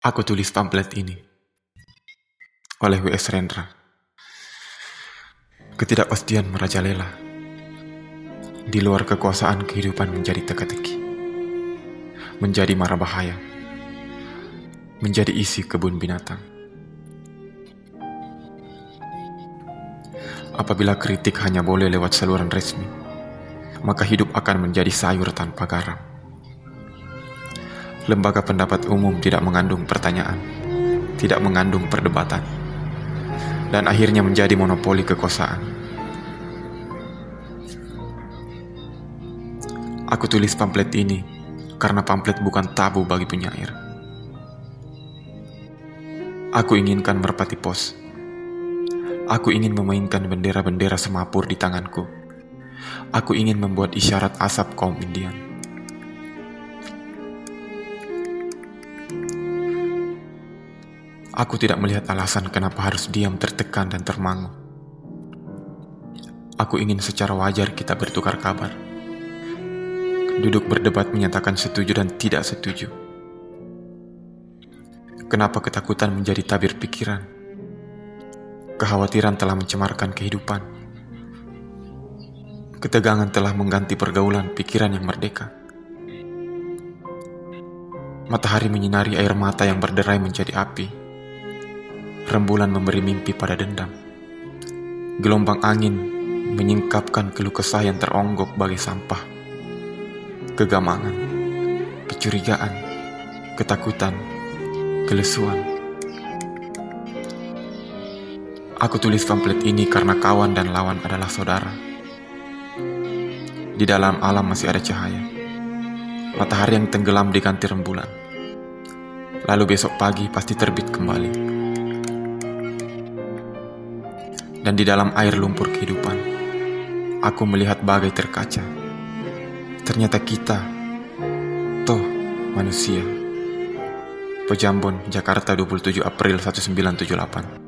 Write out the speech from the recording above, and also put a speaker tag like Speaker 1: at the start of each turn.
Speaker 1: Aku tulis pamflet ini oleh W.S. Rendra. Ketidakpastian merajalela. Di luar kekuasaan kehidupan menjadi teka-teki. Menjadi mara bahaya. Menjadi isi kebun binatang. Apabila kritik hanya boleh lewat saluran resmi, maka hidup akan menjadi sayur tanpa garam lembaga pendapat umum tidak mengandung pertanyaan, tidak mengandung perdebatan, dan akhirnya menjadi monopoli kekuasaan. Aku tulis pamflet ini karena pamflet bukan tabu bagi penyair. Aku inginkan merpati pos. Aku ingin memainkan bendera-bendera semapur di tanganku. Aku ingin membuat isyarat asap kaum Indian. Aku tidak melihat alasan kenapa harus diam tertekan dan termangu. Aku ingin secara wajar kita bertukar kabar. Duduk berdebat menyatakan setuju dan tidak setuju. Kenapa ketakutan menjadi tabir pikiran? Kekhawatiran telah mencemarkan kehidupan. Ketegangan telah mengganti pergaulan pikiran yang merdeka. Matahari menyinari air mata yang berderai menjadi api rembulan memberi mimpi pada dendam. Gelombang angin menyingkapkan keluh kesah yang teronggok bagi sampah. Kegamangan, kecurigaan, ketakutan, kelesuan. Aku tulis pamflet ini karena kawan dan lawan adalah saudara. Di dalam alam masih ada cahaya. Matahari yang tenggelam diganti rembulan. Lalu besok pagi pasti terbit kembali dan di dalam air lumpur kehidupan, aku melihat bagai terkaca. Ternyata kita, toh manusia. Pejambon, Jakarta 27 April 1978